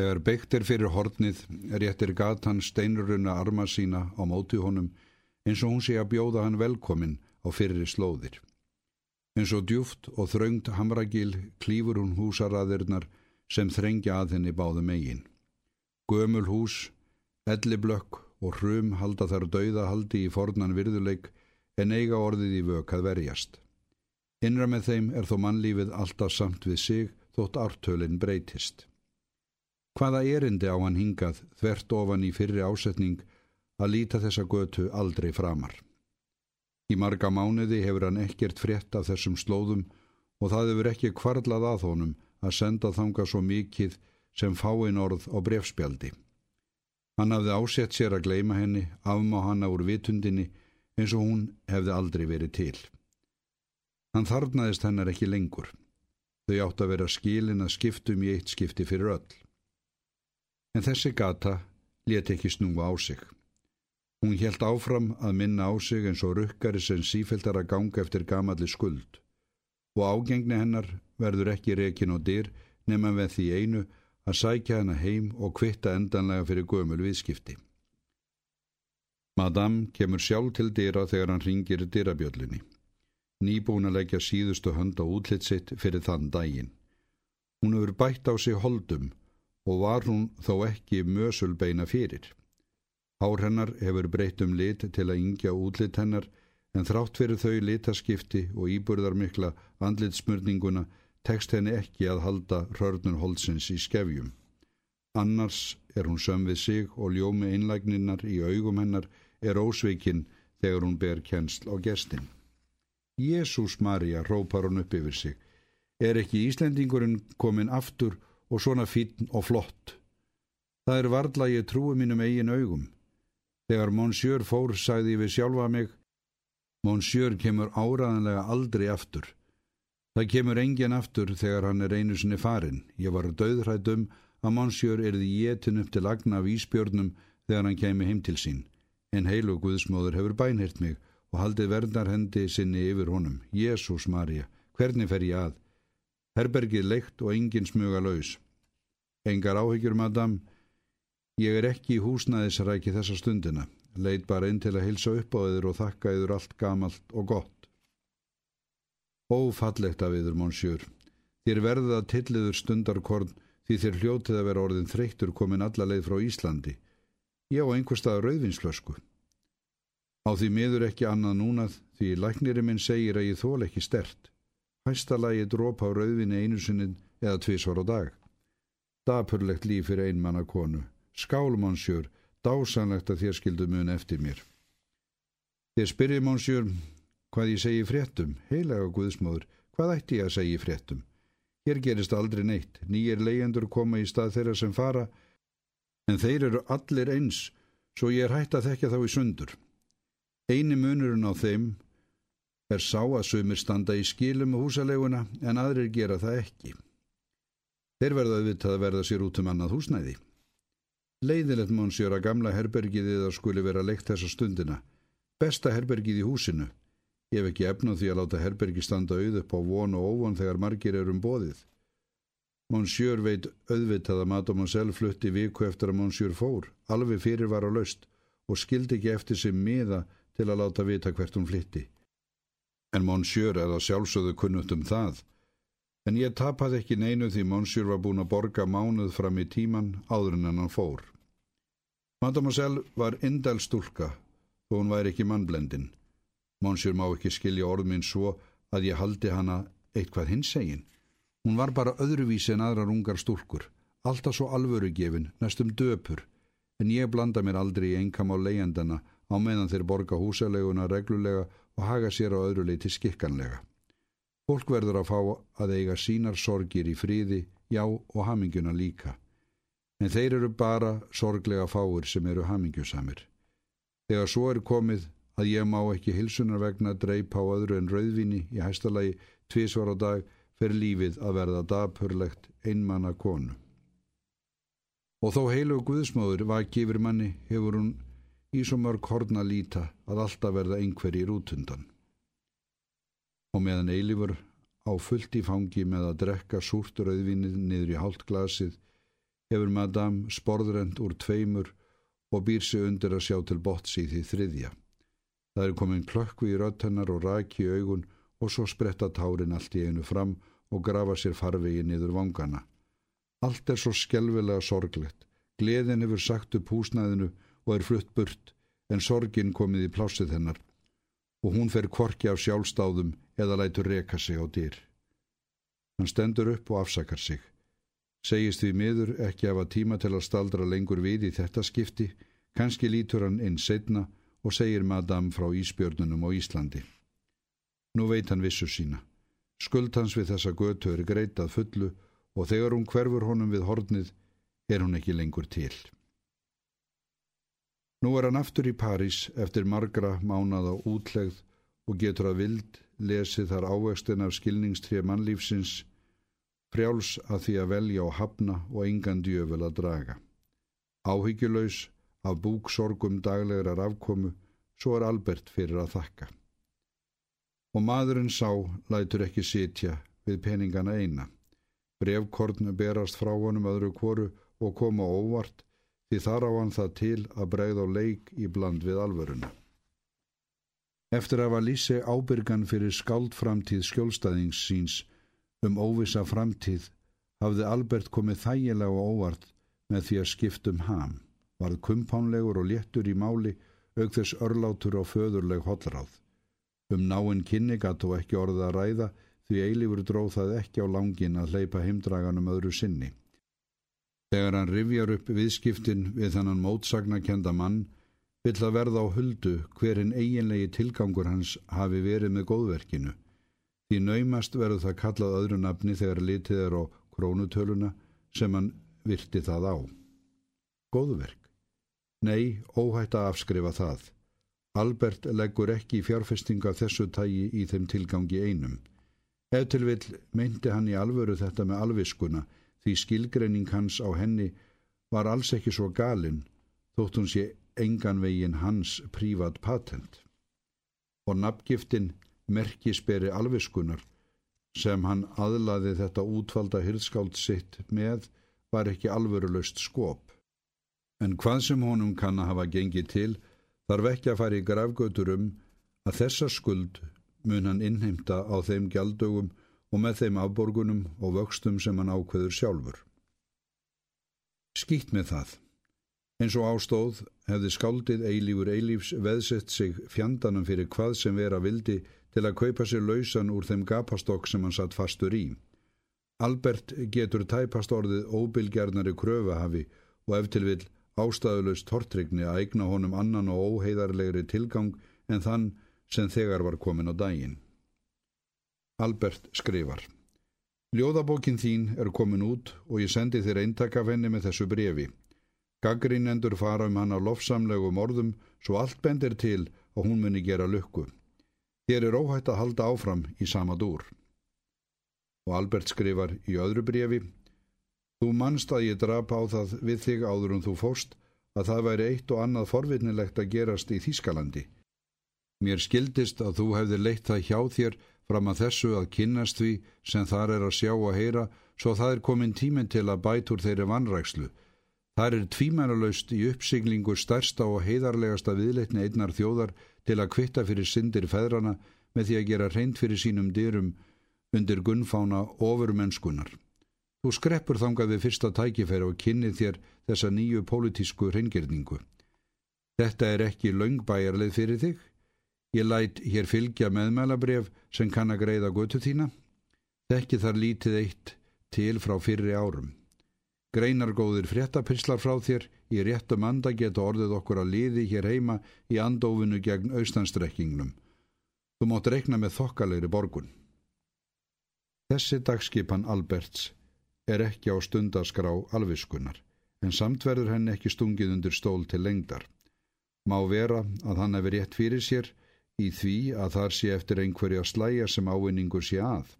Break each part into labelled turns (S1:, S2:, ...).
S1: Þegar beitt er fyrir hornið réttir gatan steinuruna arma sína á móti honum eins og hún sé að bjóða hann velkomin á fyrri slóðir. Eins og djúft og þraungt hamragil klýfur hún húsaraðirnar sem þrengja að henni báðu megin. Gömul hús, elliblökk og hrum halda þar dauðahaldi í fornan virðuleik en eiga orðið í vök að verjast. Innra með þeim er þó mannlífið alltaf samt við sig þótt ártölinn breytist. Hvaða erindi á hann hingað þvert ofan í fyrri ásetning að líta þessa götu aldrei framar. Í marga mánuði hefur hann ekkert frétt af þessum slóðum og það hefur ekki kvarlað að honum að senda þanga svo mikið sem fáin orð á brefspjaldi. Hann hafði ásett sér að gleima henni, afmá hanna úr vitundinni eins og hún hefði aldrei verið til. Hann þarnaðist hennar ekki lengur. Þau átt að vera skilin að skiptum í eitt skipti fyrir öll. En þessi gata let ekki snúa á sig. Hún helt áfram að minna á sig eins og rukkari sem sífæltar að ganga eftir gamalli skuld og ágengni hennar verður ekki rekin og dyr nema með því einu að sækja hana heim og kvitta endanlega fyrir gömul viðskipti. Madame kemur sjálf til dyra þegar hann ringir dyrabjöllinni. Nýbúin að leggja síðustu hönd á útlitt sitt fyrir þann daginn. Hún hefur bætt á sig holdum og var hún þó ekki mösulbeina fyrir. Hár hennar hefur breytt um lit til að yngja útlitt hennar en þrátt fyrir þau litaskipti og íburðarmikla andlitsmörninguna tekst henni ekki að halda hörnur holdsins í skefjum. Annars er hún söm við sig og ljómi einlægninnar í augum hennar er ósveikinn þegar hún ber kjensl á gestin. Jésús Marja, rópar hún upp yfir sig, er ekki Íslendingurinn komin aftur og svona fítn og flott. Það er varðla ég trúi mínum eigin augum. Þegar Monsiur fór sagði við sjálfa mig, Monsiur kemur áraðanlega aldrei aftur. Það kemur engin aftur þegar hann er einu sinni farin. Ég var döðrætt um að Monsiur erði jétin upp til agna af Ísbjörnum þegar hann kemi heim til sín. En heilu Guðsmóður hefur bænhirt mig og haldið verndarhendi sinni yfir honum. Jésús Marja, hvernig fer ég að? Herbergið leikt og engin smuga laus. Engar áhyggjur, madam. Ég er ekki í húsnæðisræki þessa stundina. Leit bara inn til að hilsa upp á yður og þakka yður allt gamalt og gott. Ófallegt af yður, monsjör. Þér verðið að tilliður stundarkorn því þér hljótið að vera orðin þreyttur komin alla leið frá Íslandi. Ég á einhver stað rauðvinslösku. Á því miður ekki annað núnað því lækniri minn segir að ég þól ekki stert. Hæstalagi dróp á rauðvinni einu sinni eða tvísvar á dag. Dapurlegt líf fyrir einmanna konu. Skál, monsjör, dásanlegt að þér skildu mun eftir mér. Þér spyrir, monsjör, Hvað ég segi fréttum, heilaga Guðsmóður, hvað ætti ég að segi fréttum? Hér gerist aldrei neitt, nýjir leyendur koma í stað þeirra sem fara, en þeir eru allir eins, svo ég er hægt að þekka þá í sundur. Einu munurinn á þeim er sá að sumir standa í skilum og húsaleguna, en aðrir gera það ekki. Þeir verða auðvitað að verða sér út um annað húsnæði. Leiðilegt mónsjör að gamla herbergið eða skuli vera leikt þessa stundina. Besta herbergið í húsinu. Ég hef ekki efnað því að láta herbergi standa auð upp á von og óvon þegar margir er um bóðið. Monsiur veit auðvitað að Madame Monsell flutti viku eftir að Monsiur fór, alveg fyrir var á laust og skildi ekki eftir sig miða til að láta vita hvert hún flytti. En Monsiur er að sjálfsögðu kunnutt um það. En ég tapaði ekki neinu því Monsiur var búin að borga mánuð fram í tíman áður en hann fór. Madame Monsell var indel stúlka og hún væri ekki mannblendin. Monsir má ekki skilja orð minn svo að ég haldi hana eitthvað hins egin. Hún var bara öðruvísi en aðrar ungar stúlkur, alltaf svo alvörugefin, næstum döpur, en ég blanda mér aldrei í enkam á leyendana á meðan þeir borga húsaleguna reglulega og haga sér á öðru leiti skikkanlega. Fólk verður að fá að eiga sínar sorgir í fríði, já og haminguna líka. En þeir eru bara sorglega fáir sem eru hamingjusamir. Þegar svo er komið að ég má ekki hilsunar vegna dreip á öðru en rauðvini í hæstalagi tvísvar á dag fyrir lífið að verða dapurlegt einmanna konu. Og þó heilu og guðsmóður vaki yfir manni hefur hún í svo mörg horna líta að alltaf verða einhverjir útundan. Og meðan eilifur á fullt í fangi með að drekka súrt rauðvinið niður í hálft glasið hefur madame sporðrend úr tveimur og býr sig undir að sjá til bots í þriðja. Það er komin klökkvi í röttennar og raki í augun og svo spretta tárin allt í einu fram og grafa sér farvegi niður vangana. Allt er svo skjelvilega sorglegt. Gleðin hefur sagt upp húsnæðinu og er flutt burt en sorgin komið í plásið hennar og hún fer korki af sjálfstáðum eða lætur reka sig á dýr. Hann stendur upp og afsakar sig. Segist því miður ekki að hafa tíma til að staldra lengur við í þetta skipti, kannski lítur hann inn setna og segir madam frá Ísbjörnunum á Íslandi. Nú veit hann vissu sína. Skuld hans við þessa götu er greitað fullu og þegar hún hverfur honum við hornið er hún ekki lengur til. Nú er hann aftur í París eftir margra mánada útlegð og getur að vild lesið þar ávextin af skilningstrið mannlífsins frjáls að því að velja og hafna og engan djöfel að draga. Áhyggjulaus af búksorgum daglegar afkomu, svo er Albert fyrir að þakka og maðurinn sá lætur ekki sitja við peningana eina. Brevkorn berast frá honum öðru kvoru og koma óvart því þar á hann það til að bregða á leik í bland við alvöruna. Eftir að var Lísi ábyrgan fyrir skáldframtíð skjólstaðings síns um óvisa framtíð hafði Albert komið þægilega og óvart með því að skiptum ham, varð kumpánlegur og léttur í máli auk þess örlátur og föðurleg hollráð. Um náinn kynni gatt og ekki orðið að ræða því eilífur dróð það ekki á langin að hleypa heimdraganum öðru sinni. Þegar hann rifjar upp viðskiptin við þannan mótsagnakenda mann vill það verða á huldu hverinn eiginlegi tilgangur hans hafi verið með góðverkinu. Því naumast verður það kallað öðru nafni þegar litið er á krónutöluna sem hann virti það á. Góðverk? Nei, óhætt að afskrifa það. Albert leggur ekki fjárfestinga þessu tægi í þeim tilgangi einum. Ef til vil meinti hann í alvöru þetta með alviskuna því skilgreining hans á henni var alls ekki svo galinn þótt hún sé engan veginn hans prívat patent. Og nafngiftin merkisberi alviskunar sem hann aðlaði þetta útvalda hylskáld sitt með var ekki alvörulöst skop. En hvað sem honum kann að hafa gengið til þarf ekki að fara í grafgötur um að þessa skuld mun hann innheimta á þeim gjaldögum og með þeim afborgunum og vöxtum sem hann ákveður sjálfur. Skýtt með það. Eins og ástóð hefði skáldið eilífur eilífs veðsett sig fjandanum fyrir hvað sem vera vildi til að kaupa sér lausan úr þeim gapastokk sem hann satt fastur í. Albert getur tæpast orðið óbylgjarnari kröfahafi og ef til vil ástæðulegst tortrygni að eigna honum annan og óheiðarlegri tilgang en þann sem þegar var komin á daginn. Albert skrifar Ljóðabókin þín er komin út og ég sendi þér eintak af henni með þessu brefi. Gaggrínendur fara um hann á lofsamlegum orðum svo allt bendir til að hún muni gera lukku. Þér er óhætt að halda áfram í sama dúr. Og Albert skrifar í öðru brefi Þú mannst að ég drap á það við þig áður en þú fóst að það væri eitt og annað forvittnilegt að gerast í Þískalandi. Mér skildist að þú hefði leitt það hjá þér fram að þessu að kynnast því sem þar er að sjá og heyra svo það er komin tíminn til að bætur þeirri vannrækslu. Það er tvímænalaust í uppsiglingu stærsta og heiðarlegasta viðleitni einnar þjóðar til að kvitta fyrir syndir feðrana með því að gera reynd fyrir sínum dyrum undir gunnfána ofur mennskunar. Þú skreppur þangað við fyrsta tækifæra og kynnið þér þessa nýju pólitísku reyngjörningu. Þetta er ekki laungbæjarleið fyrir þig. Ég læt hér fylgja meðmælabref sem kann að greiða götu þína. Þekki þar lítið eitt til frá fyrri árum. Greinargóðir fréttapirslar frá þér í réttum anda geta orðið okkur að liði hér heima í andófinu gegn austanstrekkingnum. Þú mátt rekna með þokkalegri borgun. Þessi dagskipan Alberts er ekki á stundaskrá alviskunar, en samt verður henni ekki stungið undir stól til lengdar. Má vera að hann hefur rétt fyrir sér í því að þar sé eftir einhverja slæja sem ávinningur sé að.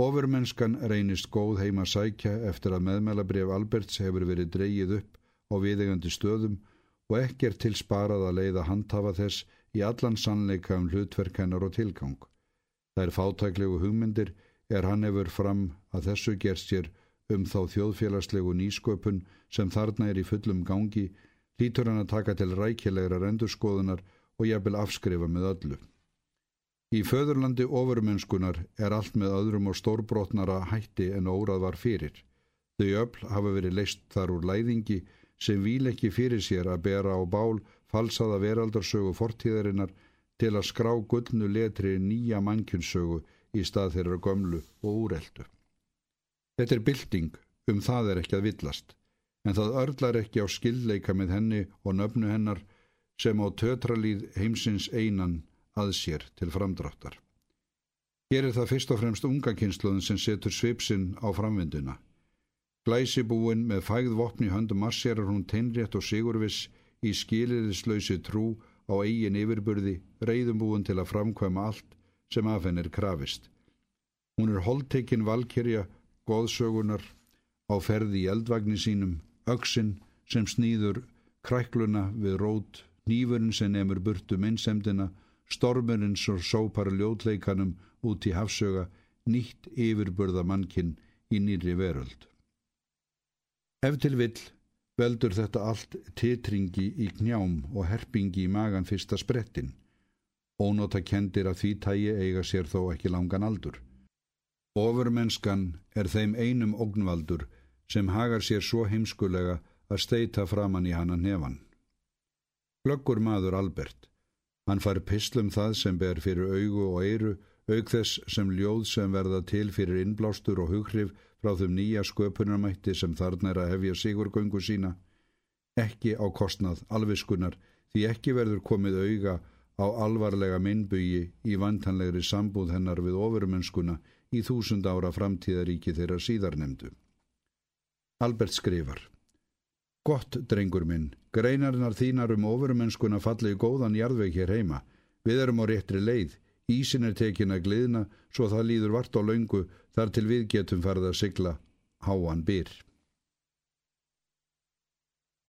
S1: Ofurmennskan reynist góð heima sækja eftir að meðmælabref Alberts hefur verið dreyið upp á viðegandi stöðum og ekki er til sparað að leiða handhafa þess í allan sannleika um hlutverkennar og tilgang. Það er fátæklegu hugmyndir er hann hefur fram að þessu gerst sér um þá þjóðfélagslegu nýsköpun sem þarna er í fullum gangi, lítur hann að taka til rækilegra rendurskoðunar og jafnvel afskrifa með öllu. Í föðurlandi ofurmennskunar er allt með öðrum og stórbrotnara hætti en órað var fyrir. Þau öll hafa verið leist þar úr læðingi sem vil ekki fyrir sér að bera á bál falsaða veraldarsögu fortíðarinnar til að skrá gullnu letri nýja mannkynnsögu í stað þeirra gömlu og úreldu. Þetta er bylting, um það er ekki að villast, en það örlar ekki á skillleika með henni og nöfnu hennar sem á tötralíð heimsins einan að sér til framdráttar. Hér er það fyrst og fremst unga kynsluðin sem setur svipsinn á framvinduna. Glæsibúin með fægð vopni höndum marsjarar hún teinrétt og sigurviss í skiliðislausi trú á eigin yfirburði, reyðumbúin til að framkvæma allt sem af henn er krafist. Hún er holdtekinn valkyrja, goðsögunar, á ferði í eldvagni sínum, öksinn sem snýður krækluna við rót nýfurinn sem emur burtu minnsemdina, stormurinn svo sópar ljótleikanum út í hafsöga, nýtt yfirburða mannkinn í nýri veröld. Ef til vill veldur þetta allt titringi í knjám og herpingi í magan fyrsta sprettin. Ónóta kendir að því tægi eiga sér þó ekki langan aldur. Ofurmennskan er þeim einum ógnvaldur sem hagar sér svo heimskulega að steita framann í hana nefan. Glöggur maður Albert. Hann far pislum það sem ber fyrir augu og eiru, auk þess sem ljóð sem verða til fyrir innblástur og hughrif frá þeim nýja sköpunarmætti sem þarna er að hefja sigurgöngu sína. Ekki á kostnað alviskunar því ekki verður komið auga á alvarlega minnbugi í vantanlegri sambúð hennar við ofurmennskuna í þúsund ára framtíðaríki þeirra síðarnemdu. Albert skrifar Gott, drengur minn, greinarnar þínar um ofurmennskuna falli í góðan jarðveik hér heima. Við erum á réttri leið, ísin er tekin að gliðna, svo það líður vart á laungu þar til við getum farið að sigla háan byr.